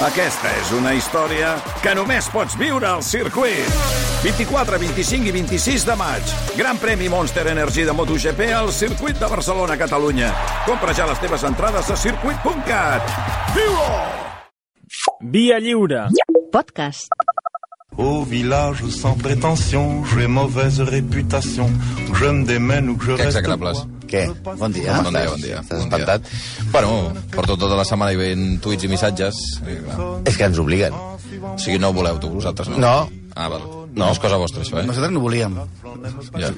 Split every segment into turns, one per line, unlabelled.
Aquesta és una història que només pots viure al circuit. 24, 25 i 26 de maig. Gran premi Monster Energy de MotoGP al circuit de Barcelona, Catalunya. Compra ja les teves entrades a circuit.cat. Viu-ho!
Via lliure.
Podcast.
Au village sans prétention, j'ai mauvaise réputation. Je me démène ou que je
Que
reste
execrables.
Què? Bon dia.
Bon dia, bon dia.
Estàs
Bon
espantat?
Bueno, porto tota la setmana i veient tuits i missatges. I,
És que ens obliguen.
o sigui, no ho voleu tu, vosaltres, no?
No.
Ah, val. No, és cosa vostra, això, eh?
Nosaltres no volíem.
Ja.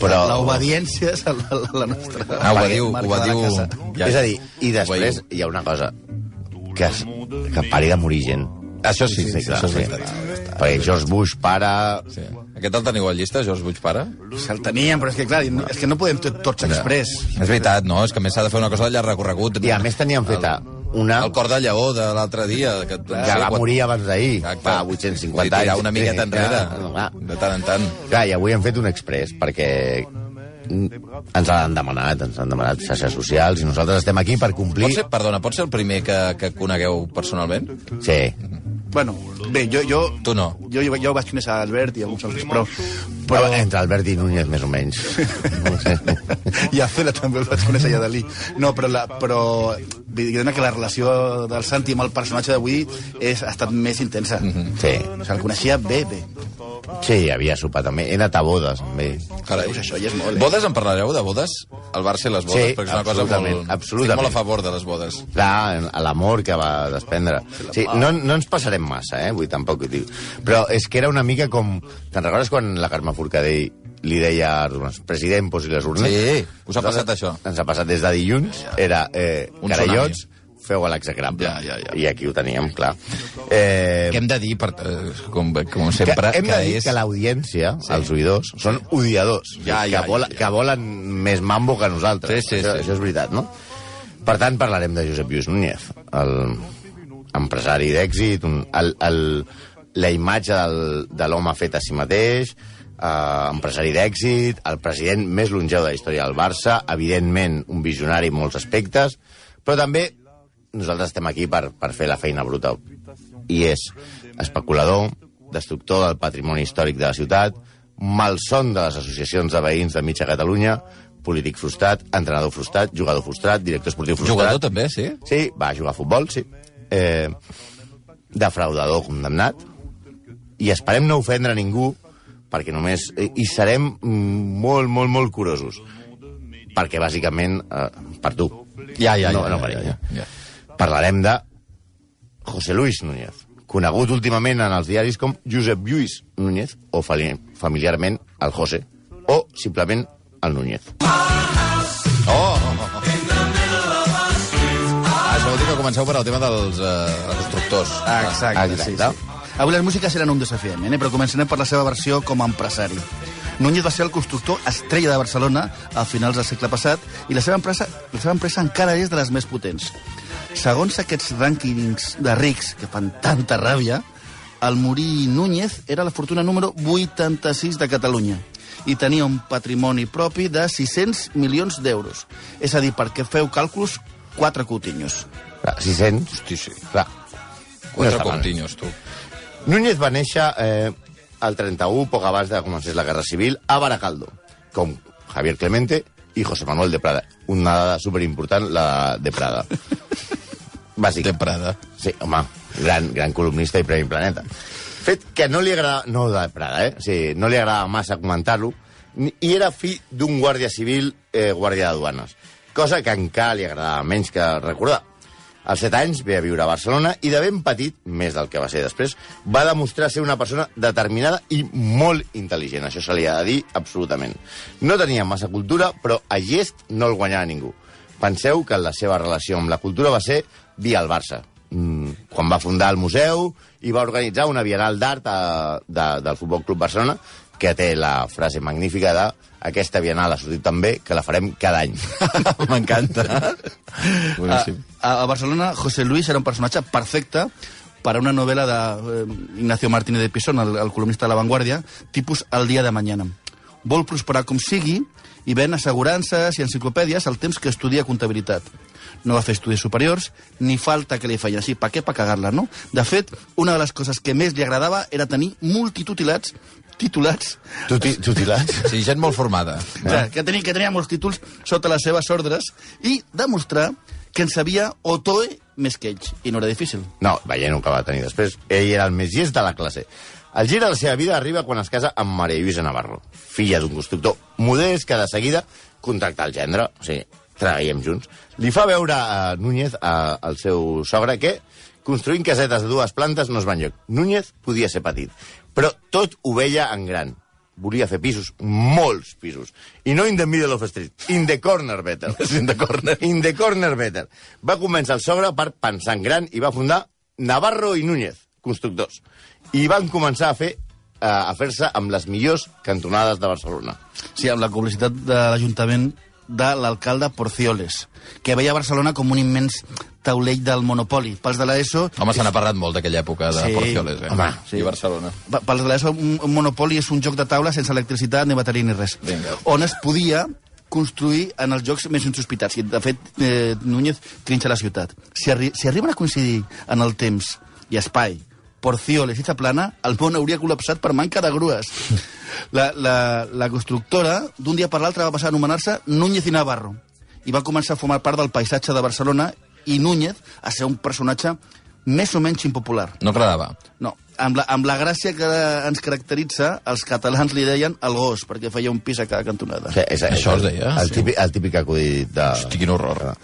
Però...
L'obediència és la, la, la nostra.
Ah, ho va dir, ho va
de
dir... Ja,
És a dir, i després hi ha una cosa, que, es, que pari de morir gent.
Això sí, sí,
clar,
això és
sí. Perquè George Bush, pare...
Sí. Aquest el teniu a llista, George Bush pare?
Se'l teníem, però és que, clar, no, és que no podem tot, tots express.
És veritat, no? És que a més s'ha de fer una cosa de llarg recorregut.
I a més teníem feta una...
El cor de lleó de l'altre dia. Que,
que va morir abans d'ahir, fa
Vull
850
dir, tirar
anys.
una miqueta
Sí,
enrere,
clar,
de tant en tant.
Clar, i avui hem fet un express, perquè ens han demanat, ens han demanat xarxes socials, i nosaltres estem aquí per complir...
Pot ser, perdona, pot ser el primer que, que conegueu personalment?
Sí.
Bueno, bé, jo... jo
Tu no.
Jo, jo, jo vaig conèixer Albert i alguns altres, però...
Però entre Albert i Núñez, més o menys. No sé.
I a Fela també el vaig conèixer ja Dalí. No, però, la, però diguem que la relació del Santi amb el personatge d'avui és, ha estat més intensa. Mm -hmm.
Sí.
O sigui, el coneixia bé, bé.
Sí, havia sopat també. He anat a bodes amb ell.
Carai.
Veus, això ja és molt, eh?
Bodes, en parlareu, de bodes? El Barça i les bodes,
Sí,
perquè és una cosa molt...
absolutament.
Estic molt a favor de les bodes.
Clar, l'amor que va desprendre. Sí, no, no ens passarem massa, eh? Vull tampoc ho dic. Però és que era una mica com... Te'n recordes quan la Carme Forcadell li deia als president, posi les urnes?
Sí, us ha passat això?
Ens ha passat des de dilluns. Era eh,
Un
carallots, feu a l'execrable.
Ja, ja, ja.
I aquí ho teníem, clar. Eh,
Què hem de dir, per, eh, com, com
que
sempre,
hem de dir
és...
que l'audiència, sí. els oïdors, són odiadors.
Ja, ja,
que, volen,
ja, ja.
que volen més mambo que nosaltres.
Sí, sí,
això,
sí.
això és veritat, no? Per tant, parlarem de Josep Lluís Núñez, el empresari d'èxit, el, el, la imatge del, de l'home fet a si mateix, eh, empresari d'èxit, el president més longeu de la història del Barça, evidentment un visionari en molts aspectes, però també nosaltres estem aquí per, per fer la feina bruta. I és especulador, destructor del patrimoni històric de la ciutat, malson de les associacions de veïns de mitja Catalunya, polític frustrat, entrenador frustrat, jugador frustrat, director esportiu frustrat...
Jugador també, sí?
Sí, va jugar a futbol, sí. Eh, defraudador condemnat. I esperem no ofendre ningú, perquè només... I, i serem molt, molt, molt curosos. Perquè, bàsicament, eh, per tu.
Ja, ja,
no,
ja,
no
ja,
per
ja, ja, ja.
Parlarem de José Luis Núñez, conegut últimament en els diaris com Josep Lluís Núñez, o familiarment el José, o simplement el Núñez.
Oh, oh, oh. Ah, això vol dir que comenceu per al tema dels eh, constructors.
Ah, exacte,
Exacte.
sí, sí. Avui les músiques seran un desafiament, eh? però començarem per la seva versió com a empresari. Núñez va ser el constructor estrella de Barcelona a finals del segle passat i la seva empresa, la seva empresa encara és de les més potents. Segons aquests rànquings de rics que fan tanta ràbia, el morir Núñez era la fortuna número 86 de Catalunya i tenia un patrimoni propi de 600 milions d'euros. És a dir, perquè feu càlculs, quatre coutinyos.
Clar, 600.
Hosti, sí.
Clar.
Quatre
està mal.
continuos, tu.
Núñez va néixer eh, el 31, poc abans de començar la Guerra Civil, a Baracaldo, com Javier Clemente i José Manuel de Prada. Una dada superimportant, la de Prada. Bàsic.
De Prada.
Sí, home, gran, gran columnista i Premi Planeta. Fet que no li agrada... No de Prada, eh? Sigui, no li agrada massa comentar-lo. I era fill d'un guàrdia civil, eh, guàrdia de duanes. Cosa que encara li agradava menys que recordar. Als 7 anys ve a viure a Barcelona i de ben petit, més del que va ser després, va demostrar ser una persona determinada i molt intel·ligent. Això se li ha de dir absolutament. No tenia massa cultura, però a gest no el guanyava ningú. Penseu que la seva relació amb la cultura va ser via el Barça. Mm, quan va fundar el museu i va organitzar una Bienal d'Art a- de, del Futbol Club Barcelona que té la frase magnífica de aquesta Bienal ha sortit tan bé que la farem cada any.
M'encanta.
A, a Barcelona, José Luis era un personatge perfecte per a una novel·la d'Ignacio Martínez de Pisón, el, el columnista de La Vanguardia, tipus El dia de mañana. Vol prosperar com sigui i ven assegurances i enciclopèdies al temps que estudia comptabilitat. No va fer estudis superiors, ni falta que li feien així, pa què? Pa cagar-la, no? De fet, una de les coses que més li agradava era tenir multitutulats titulats,
Tuti, tutilats?
Sí, gent molt formada.
o sigui, que, tenia, que tenia molts títols sota les seves ordres, i demostrar que en sabia Otoe més que ells. I no era difícil.
No, veient que va tenir després. Ell era el més llest de la classe. El gir de la seva vida arriba quan es casa amb Maria Lluïsa Navarro, filla d'un constructor modest que de seguida contacta el gendre, o sigui, treballem junts. Li fa veure a Núñez, a, al seu sogre, que construint casetes de dues plantes no es va enlloc. Núñez podia ser petit, però tot ho veia en gran. Volia fer pisos, molts pisos. I no in the middle of the street, in the corner better. in the corner. In the corner better. Va començar el sogre per pensar en gran i va fundar Navarro i Núñez, constructors. I van començar a fer eh, a fer-se amb les millors cantonades de Barcelona.
Sí, amb la publicitat de l'Ajuntament de l'alcalde Porcioles, que veia Barcelona com un immens taulell del monopoli. Pels de l'ESO...
Home, se n'ha parlat molt d'aquella època de
Sí.
Porcioles, eh?
Home,
sí. I Barcelona.
Pels de l'ESO, un, un monopoli és un joc de taula sense electricitat, ni bateria, ni res.
Vinga.
On es podia construir en els jocs més insospitats. I, de fet, eh, Núñez trinxa la ciutat. Si, arri si arriben a coincidir en el temps i espai Porcioles i Chaplana, el món hauria col·lapsat per manca de grues. La, la, la constructora, d'un dia per l'altre, va passar a anomenar-se Núñez i Navarro i va començar a formar part del paisatge de Barcelona i Núñez a ser un personatge més o menys impopular.
No agradava.
No, amb la, amb la gràcia que ens caracteritza, els catalans li deien el gos, perquè feia un pis a cada cantonada.
Sigui, és, és
Això es
el,
deia,
El,
sí.
típic, el típic acudit de...
Hosti, quin horror.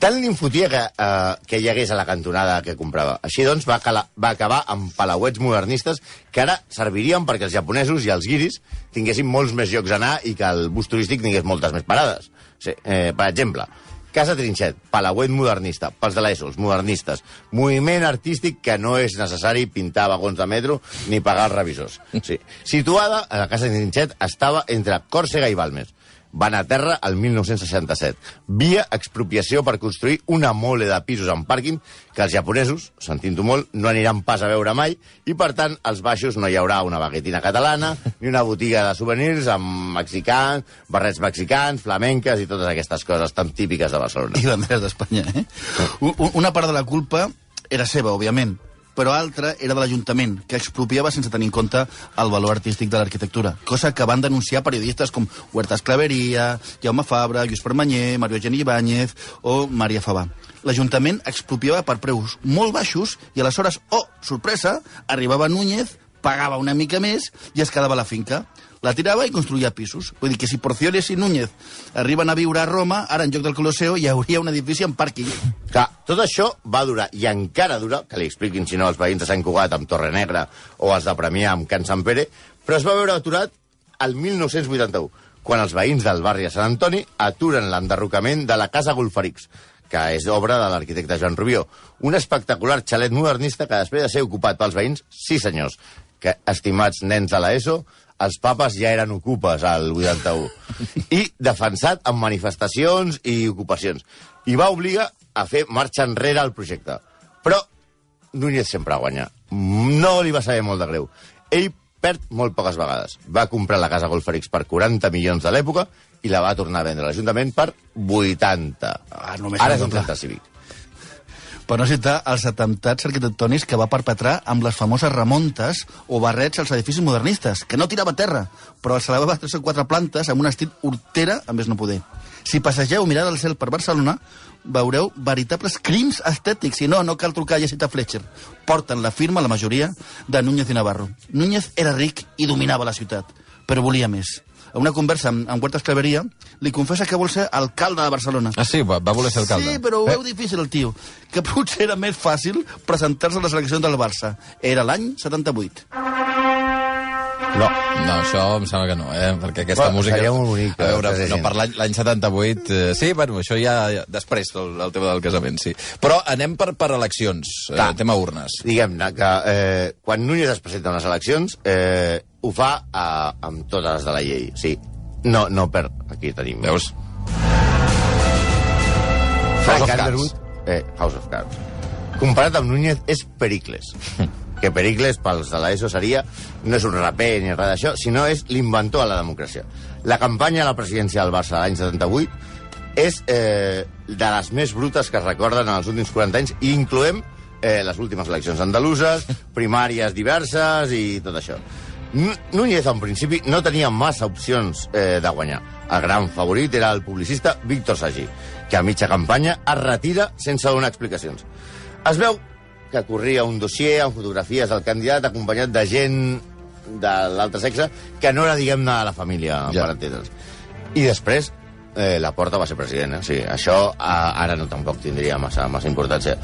Tant li infotia que, eh, que hi hagués a la cantonada que comprava. Així doncs, va, cala, va acabar amb palauets modernistes que ara servirien perquè els japonesos i els guiris tinguessin molts més llocs a anar i que el bus turístic tingués moltes més parades. Sí, eh, per exemple, Casa Trinxet, palauet modernista, pels de l'ESO, els modernistes, moviment artístic que no és necessari pintar vagons de metro ni pagar els revisors. Sí. Situada, a la Casa Trinxet estava entre Còrsega i Balmes van a terra el 1967, via expropiació per construir una mole de pisos en pàrquing que els japonesos, sentint-ho molt, no aniran pas a veure mai i, per tant, als baixos no hi haurà una baguetina catalana ni una botiga de souvenirs amb mexicans, barrets mexicans, flamenques i totes aquestes coses tan típiques de Barcelona.
I banderes d'Espanya, eh? Una part de la culpa era seva, òbviament, però altra era de l'Ajuntament, que expropiava sense tenir en compte el valor artístic de l'arquitectura, cosa que van denunciar periodistes com Huertas Claveria, Jaume Fabra, Lluís Permanyer, Mario Eugeni Ibáñez o Maria Fabà. L'Ajuntament expropiava per preus molt baixos i aleshores, oh, sorpresa, arribava Núñez, pagava una mica més i es quedava la finca. La tirava i construïa pisos. Vull dir que si Porcioles i Núñez arriben a viure a Roma, ara en lloc del Colosseo hi hauria un edifici en pàrquing.
Clar, tot això va durar, i encara dura, que li expliquin si no els veïns de Sant Cugat amb Torre Negra o els de Premià amb Can Sant Pere, però es va veure aturat el 1981, quan els veïns del barri de Sant Antoni aturen l'enderrocament de la Casa Golfarix, que és obra de l'arquitecte Joan Rubió. Un espectacular xalet modernista que després de ser ocupat pels veïns, sí senyors, que, estimats nens de l'ESO, els papes ja eren ocupes al 81. I defensat amb manifestacions i ocupacions. I va obligar a fer marxa enrere al projecte. Però Núñez sempre guanya. No li va saber molt de greu. Ell perd molt poques vegades. Va comprar la casa Golferix per 40 milions de l'època i la va tornar a vendre a l'Ajuntament per 80.
Ah,
Ara és un centre cívic.
Per no citar els atemptats arquitectònics que va perpetrar amb les famoses remontes o barrets als edificis modernistes, que no tirava terra, però els elevava tres o quatre plantes amb un estil hortera a més no poder. Si passegeu mirant el cel per Barcelona, veureu veritables crims estètics. I no, no cal trucar a Jessica Fletcher. Porten la firma, la majoria, de Núñez i Navarro. Núñez era ric i dominava la ciutat, però volia més. A una conversa amb, amb Huertas Claveria, li confessa que vol ser alcalde de Barcelona.
Ah, sí? Va, va voler ser alcalde.
Sí, però ho veu difícil, el tio. Que potser era més fàcil presentar-se a les eleccions del Barça. Era l'any 78.
No.
No, això em sembla que no, eh? Perquè aquesta
Bueno,
música...
seria molt bonic,
A veure, no, per l'any l'any 78... Eh, sí, bueno, això ja, ja després, el, el tema del casament, sí. Però anem per, per eleccions, eh, tema urnes.
Diguem-ne que eh, quan Núñez es presenta a unes eleccions eh, ho fa eh, amb totes les de la llei. Sí, no, no per... Aquí tenim...
Veus?
Frank
House of
Underwood, eh, House of Cards. Comparat amb Núñez, és Pericles. que Pericles, pels de l'ESO, seria no és un raper ni res d'això, sinó és l'inventor de la democràcia. La campanya a la presidència del Barça l'any 78 és eh, de les més brutes que es recorden en els últims 40 anys, i incloem eh, les últimes eleccions andaluses, primàries diverses i tot això. Núñez, en principi, no tenia massa opcions eh, de guanyar. El gran favorit era el publicista Víctor Sagí, que a mitja campanya es retira sense donar explicacions. Es veu que corria un dossier amb fotografies del candidat acompanyat de gent de l'altre sexe que no era, diguem-ne, la família,
Ja.
per entendre'ns. I després, eh, la Porta va ser president, eh? Sí, això a, ara no tampoc tindria massa, massa importància.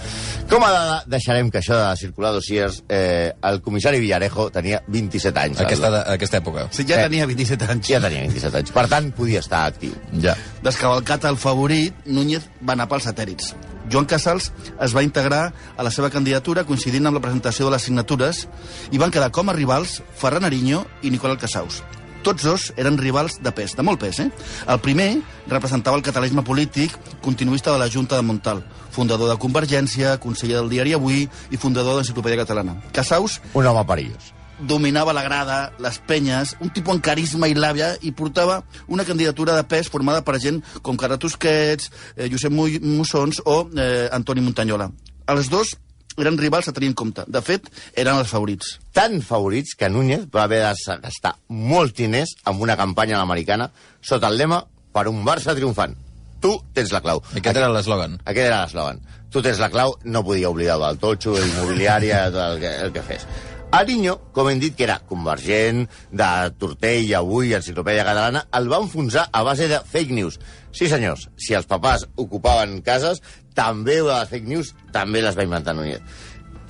Com a dada, deixarem que això de circular dossiers, eh, el comissari Villarejo tenia 27 anys.
Aquesta, de- aquesta època.
Sí, ja
Eh.
tenia 27 anys.
Ja tenia 27 anys. Per tant, podia estar actiu.
Ja.
Descavalcat el favorit, Núñez va anar pels satèl·lits. Joan Casals es va integrar a la seva candidatura coincidint amb la presentació de les signatures i van quedar com a rivals Ferran Ariño i Nicolau Casaus. Tots dos eren rivals de pes, de molt pes, eh? El primer representava el catalanisme polític continuista de la Junta de Montal, fundador de Convergència, conseller del diari Avui i fundador de l'Enciclopèdia Catalana. Casaus
Un home perillós.
Dominava la grada, les penyes, un tipus amb carisma i làbia, i portava una candidatura de pes formada per gent com Carles Tusquets, eh, Josep Mu- Mussons o eh, Antoni Montanyola. Els dos eren rivals a tenir en compte. De fet, eren els favorits.
Tan favorits que Núñez va haver de gastar molts diners amb una campanya a l'americana sota el lema per un Barça triomfant. Tu tens la clau.
Aquest era l'eslògan.
Aquest era l'eslògan. Tu tens la clau, no podia oblidar del totxo, immobiliària, tot el que, el que fes. Ariño, com hem dit, que era convergent, de Tortell, avui, Enciclopèdia Catalana, el va enfonsar a base de fake news. Sí, senyors, si els papàs ocupaven cases, també les fake news també les va inventar Núñez.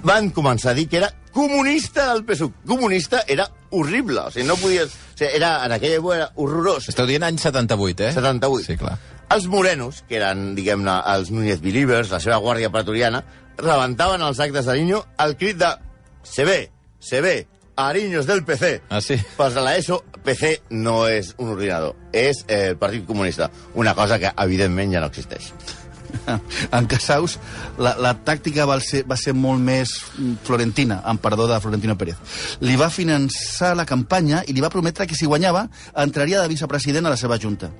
Van començar a dir que era comunista del PSUC. Comunista era horrible, o sigui, no podies... O sigui, era, en aquella època era horrorós.
Esteu dient any 78, eh?
78.
Sí, clar.
Els morenos, que eren, diguem-ne, els Núñez Believers, la seva guàrdia pretoriana, rebentaven els actes d'Ariño al crit de se ve, se ve, Ariño és del PC.
Ah, sí?
Pels de l'ESO, PC no és un ordinador, és eh, el Partit Comunista, una cosa que, evidentment, ja no existeix.
En Casaus, la, la tàctica va ser, va ser molt més mm, florentina, amb perdó de Florentino Pérez. Li va finançar la campanya i li va prometre que si guanyava entraria de vicepresident a la seva junta.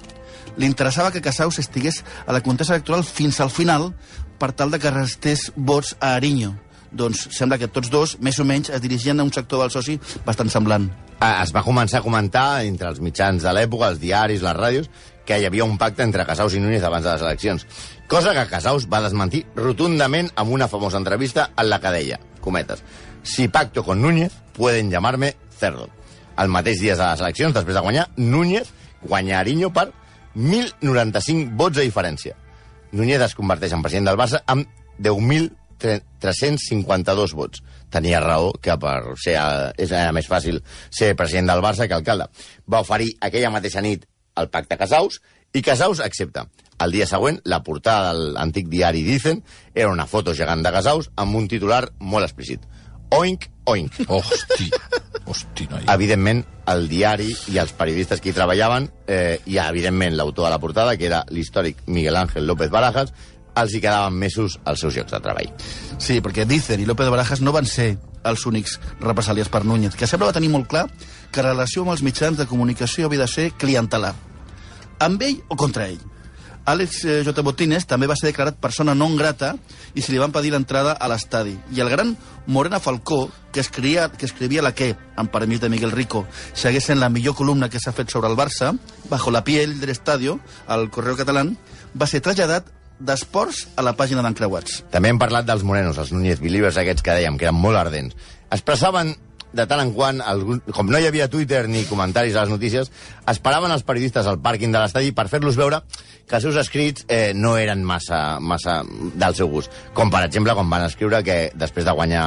Li interessava que Casaus estigués a la contesa electoral fins al final per tal de que restés vots a Ariño. Doncs sembla que tots dos, més o menys, es dirigien a un sector del soci bastant semblant.
Ah, Es va començar a comentar entre els mitjans de l'època, els diaris, les ràdios, que hi havia un pacte entre Casaus i Núñez abans de les eleccions. Cosa que Casaus va desmentir rotundament amb una famosa entrevista en la que deia, cometes, si pacto con Núñez, pueden llamarme cerdo. El mateix dia de les eleccions, després de guanyar, Núñez guanya Ariño per 1.095 vots de diferència. Núñez es converteix en president del Barça amb 10.352 vots. Tenia raó que per ser, eh, era més fàcil ser president del Barça que alcalde. Va oferir aquella mateixa nit el pacte Casaus i Casaus accepta. El dia següent, la portada de l'antic diari Dicen era una foto gegant de Casaus amb un titular molt explícit. Oink, oink.
Hosti, hosti, noi.
Evidentment, el diari i els periodistes que hi treballaven, eh, i evidentment l'autor de la portada, que era l'històric Miguel Ángel López Barajas, els hi quedaven mesos als seus llocs de treball.
Sí, perquè Dícer i López de Barajas no van ser els únics represaliats per Núñez, que sempre va tenir molt clar que la relació amb els mitjans de comunicació havia de ser clientelar. Amb ell o contra ell. Àlex eh, J. Botines també va ser declarat persona non grata i se li van pedir l'entrada a l'estadi. I el gran Morena Falcó, que escrivia, que escrivia la que, amb permís de Miguel Rico, segueix sent la millor columna que s'ha fet sobre el Barça, bajo la piel del estadio, al Correo Catalán, va ser traslladat d'esports a la pàgina d'encreuats.
També hem parlat dels morenos, els Núñez Believers aquests que dèiem, que eren molt ardents. Expressaven de tant en quant, com no hi havia Twitter ni comentaris a les notícies, esperaven els periodistes al pàrquing de l'estadi per fer-los veure que els seus escrits eh, no eren massa, massa del seu gust. Com, per exemple, quan van escriure que després de guanyar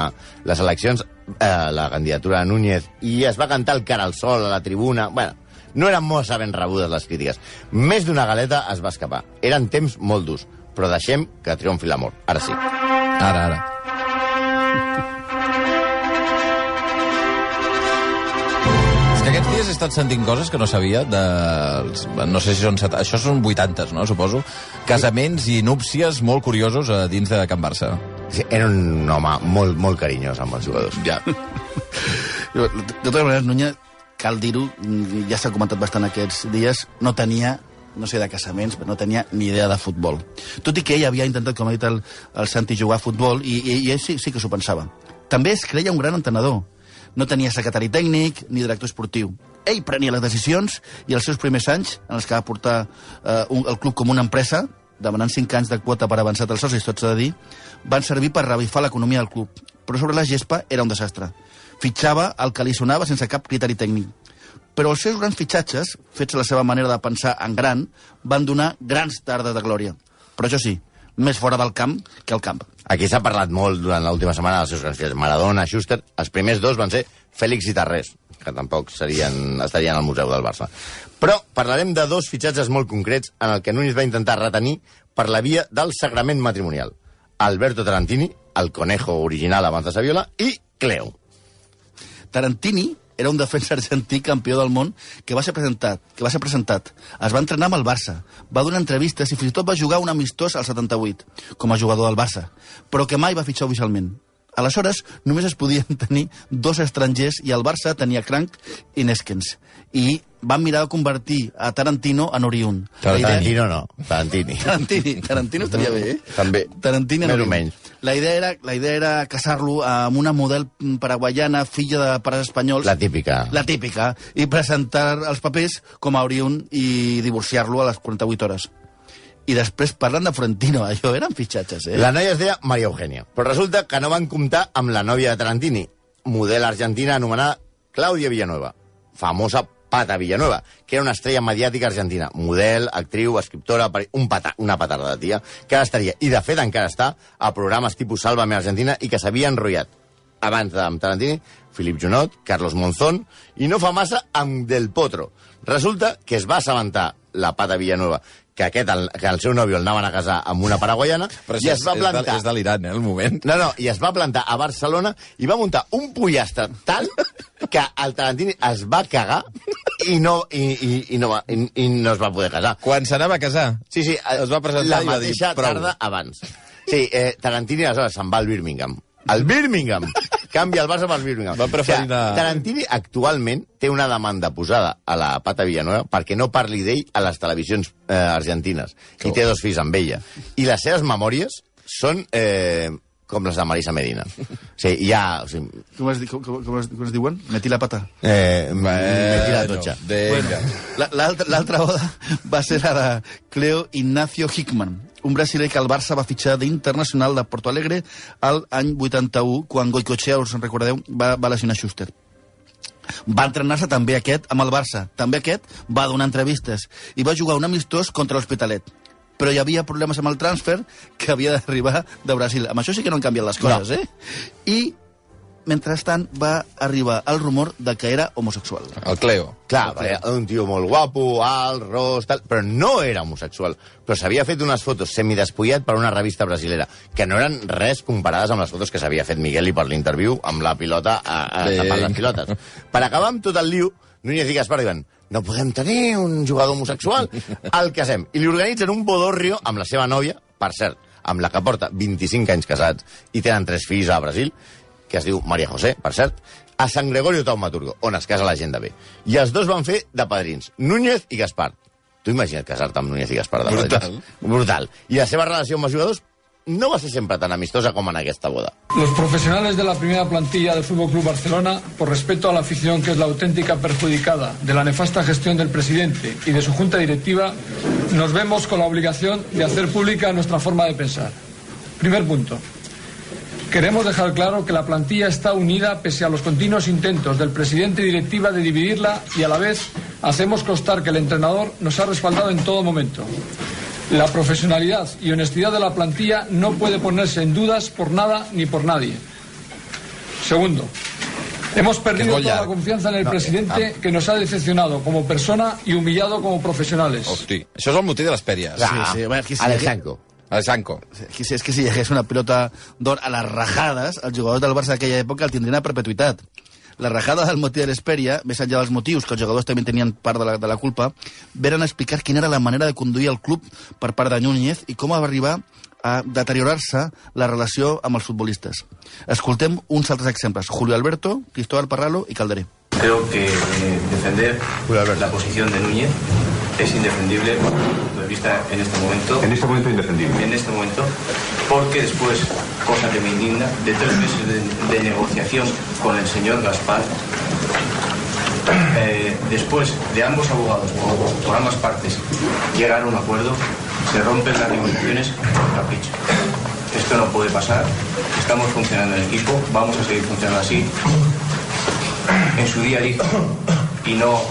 les eleccions, eh, la candidatura de Núñez, i es va cantar el cara al sol a la tribuna... Bueno, no eren molt ben rebudes les crítiques. Més d'una galeta es va escapar. Eren temps molt durs, però deixem que triomfi l'amor. Ara sí.
Ara, ara. És que aquests dies he estat sentint coses que no sabia dels... No sé si són... set- Això són 80, no? Suposo. Casaments i núpcies molt curiosos a dins de Can Barça.
Sí, era un home molt, molt carinyós amb els jugadors.
Ja.
De totes maneres, Núñez, cal dir-ho, ja s'ha comentat bastant aquests dies, no tenia no sé de casaments, però no tenia ni idea de futbol. Tot i que ell havia intentat, com ha dit el, el Santi, jugar a futbol, i, i, i ell sí, sí que s'ho pensava. També es creia un gran entrenador. No tenia secretari tècnic ni director esportiu. Ell prenia les decisions i els seus primers anys, en els que va portar eh, un, el club com una empresa, demanant 5 anys de quota per avançar els socis, tot s'ha de dir, van servir per revifar l'economia del club. Però sobre la gespa era un desastre. Fitxava el que li sonava sense cap criteri tècnic. Però els seus grans fitxatges, fets a la seva manera de pensar en gran, van donar grans tardes de glòria. Però això sí, més fora del camp que al camp.
Aquí s'ha parlat molt durant l'última setmana dels seus grans fills. Maradona, Schuster, els primers dos van ser Fèlix i Tarrés, que tampoc serien, estarien al Museu del Barça. Però parlarem de dos fitxatges molt concrets en el que Núñez va intentar retenir per la via del sagrament matrimonial. Alberto Tarantini, el conejo original abans de Saviola, i Cleo.
Tarantini era un defensa argentí campió del món que va ser presentat, que va ser presentat. Es va entrenar amb el Barça, va donar entrevistes i fins i tot va jugar un amistós al 78 com a jugador del Barça, però que mai va fitxar oficialment. Aleshores, només es podien tenir dos estrangers i el Barça tenia Crank i Neskens. I van mirar de convertir a Tarantino en Oriun. La idea-
Tarantino no, Tarantini.
Tarantini, Tarantino estaria bé, eh?
També.
Tarantino
Més o menys.
La idea era, la idea era casar-lo amb una model paraguaiana, filla de pares espanyols.
La típica.
La típica. I presentar els papers com a Oriun i divorciar-lo a les 48 hores. I després parlen de Florentino. Allò eren fitxatges, eh?
La noia es deia Maria Eugènia, però resulta que no van comptar amb la nòvia de Tarantini, model argentina anomenada Clàudia Villanueva, famosa Pata Villanueva, que era una estrella mediàtica argentina, model, actriu, escriptora, un pata, una patarda de tia, que ara estaria, i de fet encara està, a programes tipus Sálvame Argentina i que s'havia enrotllat abans amb Tarantini, Filip Junot, Carlos Monzón, i no fa massa amb Del Potro. Resulta que es va assabentar la Pata Villanueva que, aquest, el, que el seu nòvio el anaven a casar amb una paraguaiana
Però
i es va
és,
plantar...
de, és delirant, eh, el moment.
No, no, i es va plantar a Barcelona i va muntar un pollastre tal que el Tarantini es va cagar i no, i, i, i no, va, i, i no es va poder casar.
Quan s'anava a casar,
Sí, sí,
es va presentar
la
i va dir,
mateixa
prou.
tarda abans. Sí, eh, Tarantini aleshores se'n va al Birmingham. Al Birmingham! Canvia el Barça pel Birmingham.
Va preferir
Que
anar-
Tarantini actualment té una demanda posada a la Pata Villanueva perquè no parli d'ell a les televisions eh, argentines. I té dos fills amb ella. I les seves memòries són eh, com les de Marisa Medina. Sí, hi ha... O sigui,
Com es, di- com, com, com, es, com es diuen? Metí la pata.
eh, metí la totxa.
Vinga.
La- L'altra l'altra boda va ser la de Cleo Ignacio Hickman, un brasiler que el Barça va fitxar d'internacional de Porto Alegre al any 81, quan Goicoechea, us en recordeu, va, va lesionar Schuster. Va entrenar-se també aquest amb el Barça. També aquest va donar entrevistes i va jugar un amistós contra l'Hospitalet. Però hi havia problemes amb el transfer que havia d'arribar de Brasil. Amb això sí que no han canviat les coses,
No.
eh? I, mentrestant, va arribar el rumor de que era homosexual.
El Cleo.
Clar, perquè un tio molt guapo, alt, ros, tal, però no era homosexual. Però s'havia fet unes fotos semidespullat per una revista brasilera, que no eren res comparades amb les fotos que s'havia fet Miguel i per l'interviu amb la pilota a, a
Vinga.
tapant les pilotes. Per acabar amb tot el liu, Núñez i Gaspar diuen no podem tenir un jugador homosexual, el casem. I li organitzen un bodorrio amb la seva nòvia, per cert, amb la que porta 25 anys casats i tenen tres fills a Brasil, que es diu Maria José, per cert, a San Gregorio Taumaturgo, on es casa la gent de bé. I els dos van fer de padrins, Núñez i Gaspar. Tu imagina't casar-te amb Núñez i Gaspar de
Brutal.
padrins. Brutal. I la seva relació amb els jugadors no va ser sempre tan amistosa com en aquesta boda.
Los profesionales de la primera plantilla del Fútbol Club Barcelona, por respeto a la afición que es la auténtica perjudicada de la nefasta gestión del presidente y de su junta directiva, nos vemos con la obligación de hacer pública nuestra forma de pensar. Primer punto. Queremos dejar claro que la plantilla está unida pese a los continuos intentos del presidente y directiva de dividirla y a la vez hacemos constar que el entrenador nos ha respaldado en todo momento. La profesionalidad y honestidad de la plantilla no puede ponerse en dudas por nada ni por nadie. Segundo, hemos perdido toda la confianza en el presidente que nos ha decepcionado como persona y humillado como profesionales.
Hosti, això és el motiu de les pèries.
Sí, bueno, aquí sí,
Alejandro.
El Sanco.
Que si, és que si hagués una pilota d'or a les rajades, els jugadors del Barça d'aquella època el tindrien a perpetuïtat. La rajada del motiu de l'Esperia, més enllà dels motius, que els jugadors també tenien part de la, de la culpa, veren explicar quina era la manera de conduir el club per part de Núñez i com va arribar a deteriorar-se la relació amb els futbolistes. Escoltem uns altres exemples. Julio Alberto, Cristóbal Parralo i Calderé.
Creo que eh, defender la posición de Núñez es indefendible desde mi punto de vista en este momento.
En este momento indefendible.
En este momento, porque después, cosa que me indigna, de tres meses de, negociación con el señor Gaspar, eh, después de ambos abogados, por, por ambas partes, llegar a un acuerdo, se rompen las negociaciones por capricho. Esto no puede pasar. Estamos funcionando en equipo, vamos a seguir funcionando así. En su día dije, y no,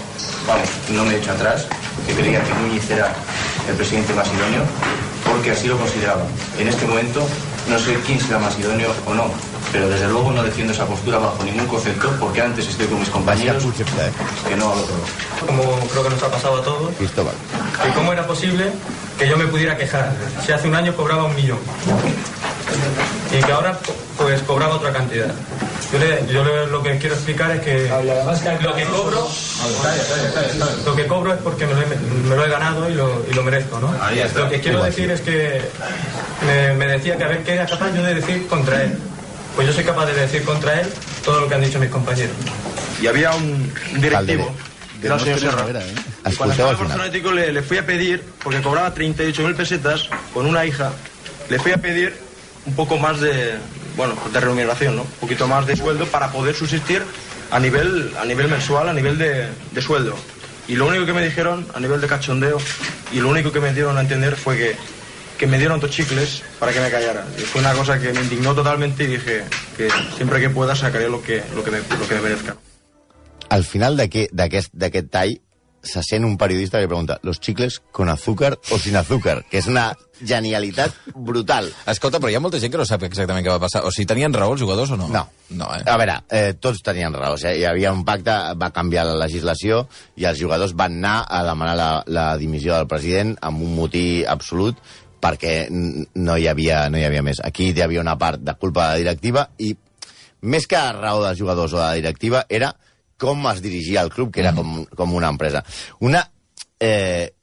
vamos, no me he hecho atrás, que creía que Núñez era el presidente idóneo, porque así lo consideraba. En este momento no sé quién será más idóneo o no, pero desde luego no defiendo esa postura bajo ningún concepto, porque antes estoy con mis compañeros que no al otro.
Como creo que nos ha pasado a todos,
Cristóbal.
que cómo era posible que yo me pudiera quejar si hace un año cobraba un millón y que ahora pues cobraba otra cantidad. Yo, le- yo le- lo que quiero explicar es que lo que cobro lo que cobro es porque me lo he, me lo he ganado y lo, y lo merezco, ¿no?
Ahí está.
Lo que quiero decir es que me, me decía que a ver qué era capaz yo de decir contra él. Pues yo soy capaz de decir contra él todo lo que han dicho mis compañeros.
Y había un directivo, que era el señor Serra.
¿eh?
Y cuando estaba el Barcelona Atlético le, le fui a pedir, porque cobraba 38.000 pesetas con una hija, le fui a pedir un poco más de, bueno, de remuneración, ¿no? Un poquito más de sueldo para poder subsistir a nivel, a nivel mensual, a nivel de, de sueldo. Y lo único que me dijeron a nivel de cachondeo y lo único que me dieron a entender fue que, que me dieron dos chicles para que me callara. Y fue una cosa que me indignó totalmente y dije que siempre que pueda sacaré lo que, lo que, me, lo que me merezca.
Al final d'aquest d'aquest- d'aquest tall se sent un periodista que pregunta ¿los chicles con azúcar o sin azúcar? Que és una genialitat brutal.
Escolta, però hi ha molta gent que no sap exactament què va passar. O sigui, tenien raó els jugadors o no?
No.
No, eh?
A veure, eh, tots tenien raó. O sigui, hi havia un pacte, va canviar la legislació i els jugadors van anar a demanar la, la dimissió del president amb un motí absolut perquè no hi, havia, no hi havia més. Aquí hi havia una part de culpa de la directiva i més que raó dels jugadors o de la directiva era com es dirigia el club, que era com, com una empresa. Una... Eh,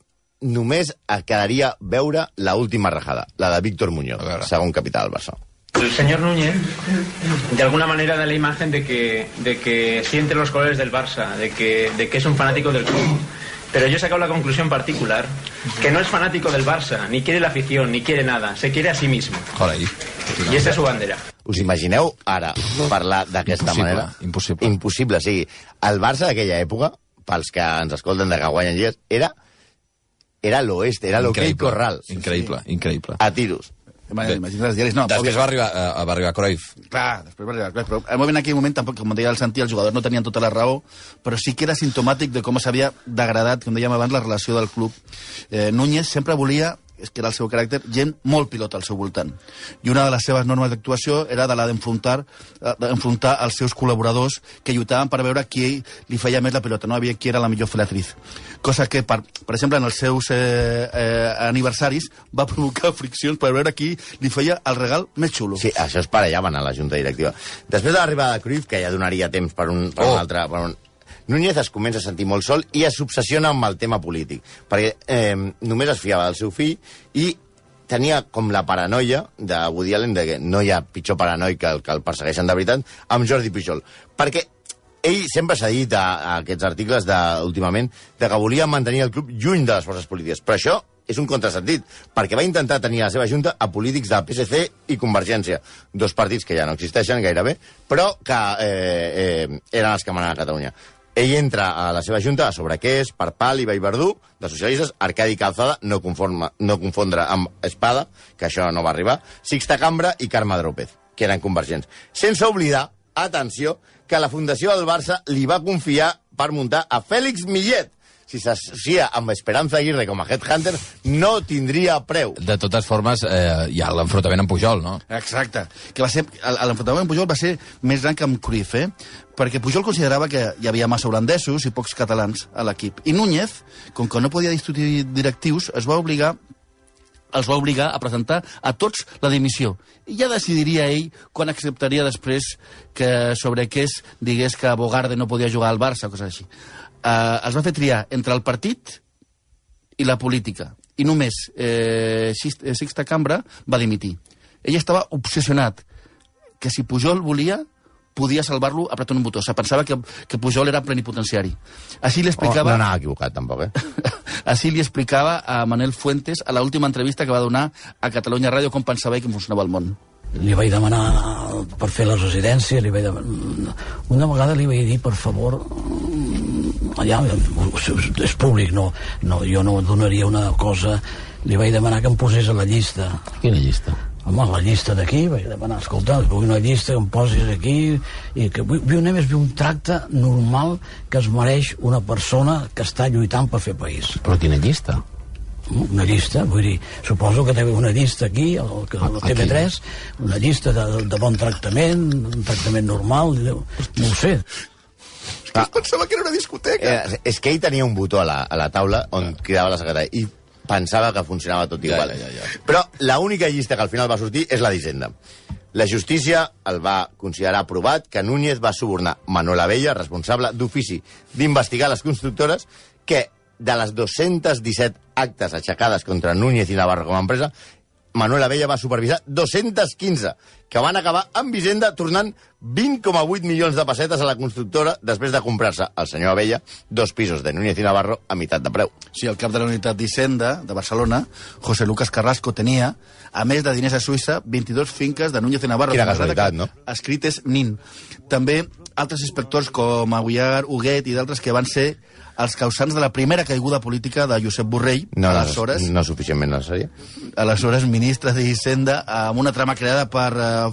només et quedaria veure la última rajada, la de Víctor Muñoz, segon capità del Barça.
El señor Núñez, de alguna manera, da la imagen de que, de que siente los colores del Barça, de que, de que es un fanático del club. Pero yo he sacado la conclusión particular, que no es fanático del Barça, ni quiere la afición, ni quiere nada, se quiere a sí mismo.
Carai.
Y esta es su bandera.
Us imagineu ara parlar d'aquesta manera?
impossible.
Impossible, sí. El Barça d'aquella època, pels que ens escolten de que guanyen lligues, era era l'oest, era
Increïble,
Corral.
Increïble, increïble.
A tiros.
Imagina't els diaris, no.
Després va arribar, eh, va arribar Cruyff.
Clar, després va arribar Cruyff, però al moment, en aquell moment, tampoc, com deia el Santi, els jugadors no tenien tota la raó, però sí que era sintomàtic de com s'havia degradat, com dèiem abans, la relació del club. Eh, Núñez sempre volia és que era el seu caràcter, gent molt pilota al seu voltant. I una de les seves normes d'actuació era de la d'enfrontar eh, d'enfrontar els seus col·laboradors que lluitaven per veure qui li feia més la pilota, no havia qui era la millor filatriz. Cosa que, per, per exemple, en els seus eh, eh, aniversaris va provocar friccions per veure qui li feia el regal més xulo.
Sí, això es parellaven a la junta directiva. Després de l'arribada de Cruyff, que ja donaria temps per un, per
Oh.
un altre... Per un... Núñez es comença a sentir molt sol i es obsessiona amb el tema polític, perquè eh, només es fiava del seu fill i tenia com la paranoia de Woody Allen de que no hi ha pitjor paranoic que el que el persegueixen de veritat amb Jordi Pujol. Perquè ell sempre s'ha dit a, a aquests articles de, últimament de que volia mantenir el club lluny de les forces polítiques. Però això és un contrasentit, perquè va intentar tenir la seva junta a polítics del PSC i Convergència, dos partits que ja no existeixen gairebé, però que eh, eh, eren els que manaven a Catalunya. Ell entra a la seva junta sobre Qués, Parpal i Vallverdú, de socialistes, Arcadi Calzada, no, conforma, no confondre amb Espada, que això no va arribar, Sixta Cambra i Carme Drópez, que eren convergents. Sense oblidar, atenció, que la Fundació del Barça li va confiar per muntar a Fèlix Millet, si s'associa amb Esperanza Aguirre com a headhunter, no tindria preu.
De totes formes, eh, hi ha l'enfrontament amb Pujol, no?
Exacte. Que va ser, l'enfrontament amb Pujol va ser més gran que amb Cruyff, eh? perquè Pujol considerava que hi havia massa holandesos i pocs catalans a l'equip. I Núñez, com que no podia discutir directius, es va obligar els va obligar a presentar a tots la dimissió. I ja decidiria ell quan acceptaria després que sobre què es digués que Bogarde no podia jugar al Barça o coses així. Uh, els va fer triar entre el partit i la política. i només eh, eh, Sixta Cambra va dimitir. Ell estava obsessionat que si Pujol volia podia salvar-lo apretant un botó. Se pensava que, que Pujol era plenipotenciari. Així li
Oh,
explicava...
no anava equivocat, tampoc, eh?
Així li explicava a Manel Fuentes a l'última entrevista que va donar a Catalunya Ràdio com pensava que funcionava el món.
Li vaig demanar per fer la residència, li vaig demanar... Una vegada li vaig dir, per favor, allà, és públic, no, no, jo no donaria una cosa, li vaig demanar que em posés a la llista.
Quina llista?
Home, la llista d'aquí, vaig demanar, escolta, vull una llista que em posis aquí, i que vull, vull només vull un tracte normal que es mereix una persona que està lluitant per fer país.
Però quina llista?
Una llista, vull dir, suposo que té una llista aquí, al, al TV3, una llista de, de bon tractament, un tractament normal, no ho sé.
Ah,
Pensava que era una discoteca.
eh, és que ell tenia un botó a la, a la taula on cridava la secretària i pensava que funcionava tot igual.
ja, ja, ja.
Però l'única llista que al final va sortir és la d'Hisenda. La justícia el va considerar aprovat que Núñez va subornar Manuel Abella, responsable d'ofici d'investigar les constructores, que de les 217 actes aixecades contra Núñez i Navarro com a empresa, Manuel Abella va supervisar 215, que van acabar amb Hisenda tornant 20,8 milions de pessetes a la constructora després de comprar-se el senyor Abella dos pisos de Núñez i Navarro a meitat de preu.
Sí, el cap de la unitat d'Hisenda de Barcelona, José Lucas Carrasco, tenia, a més de diners a Suïssa, 22 finques de Núñez i Navarro.
Quina casualitat, no?
que Escrit és NIN. També altres inspectors com Aguiar, Huguet i d'altres que van ser els causants de la primera caiguda política de Josep Borrell,
No, no,
aleshores,
no suficientment necessària.
aleshores ministre d'Hisenda, amb una trama creada per uh,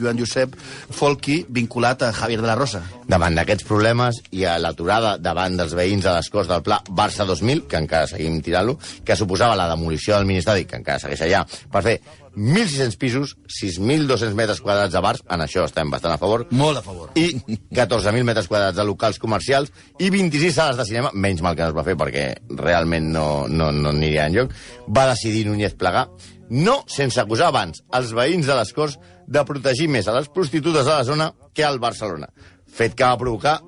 Joan Josep Folchi, vinculat a Javier de la Rosa.
Davant d'aquests problemes i a l'aturada davant dels veïns a les Corts del Pla Barça 2000, que encara seguim tirant-lo, que suposava la demolició del Ministeri, que encara segueix allà, per fer 1.600 pisos, 6.200 metres quadrats de bars, en això estem bastant a favor,
Molt a favor.
i 14.000 metres quadrats de locals comercials i 26 sales de cinema, menys mal que no es va fer perquè realment no, no, no aniria enlloc, va decidir Núñez plegar, no sense acusar abans els veïns de les Corts de protegir més a les prostitutes de la zona que al Barcelona. Fet que va provocar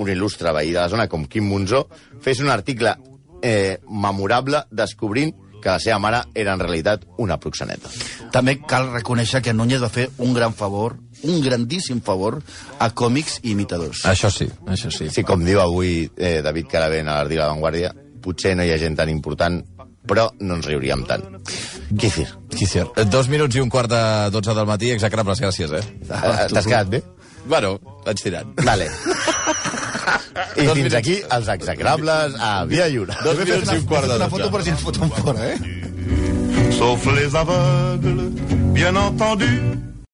un il·lustre veí de la zona com Quim Monzó fes un article eh, memorable descobrint que la seva mare era en realitat una proxeneta.
També cal reconèixer que Núñez va fer un gran favor, un grandíssim favor, a còmics i imitadors.
Això sí, això sí.
Sí, com diu avui eh, David Caravent a de La Vanguardia, potser no hi ha gent tan important, però no ens riuríem tant. Quícir.
Quícer. Dos minuts i un quart de 12 del matí, execrables, gràcies, eh?
Eh, T'has quedat bé?
Bueno, vaig tirant.
Vale. I
Dos
fins
minuts.
aquí els execrables a Via Lliure.
Dos minuts i un quart de
Una
12.
foto per si ens foten fora, eh?
Sauf les aveugles, bien entendu.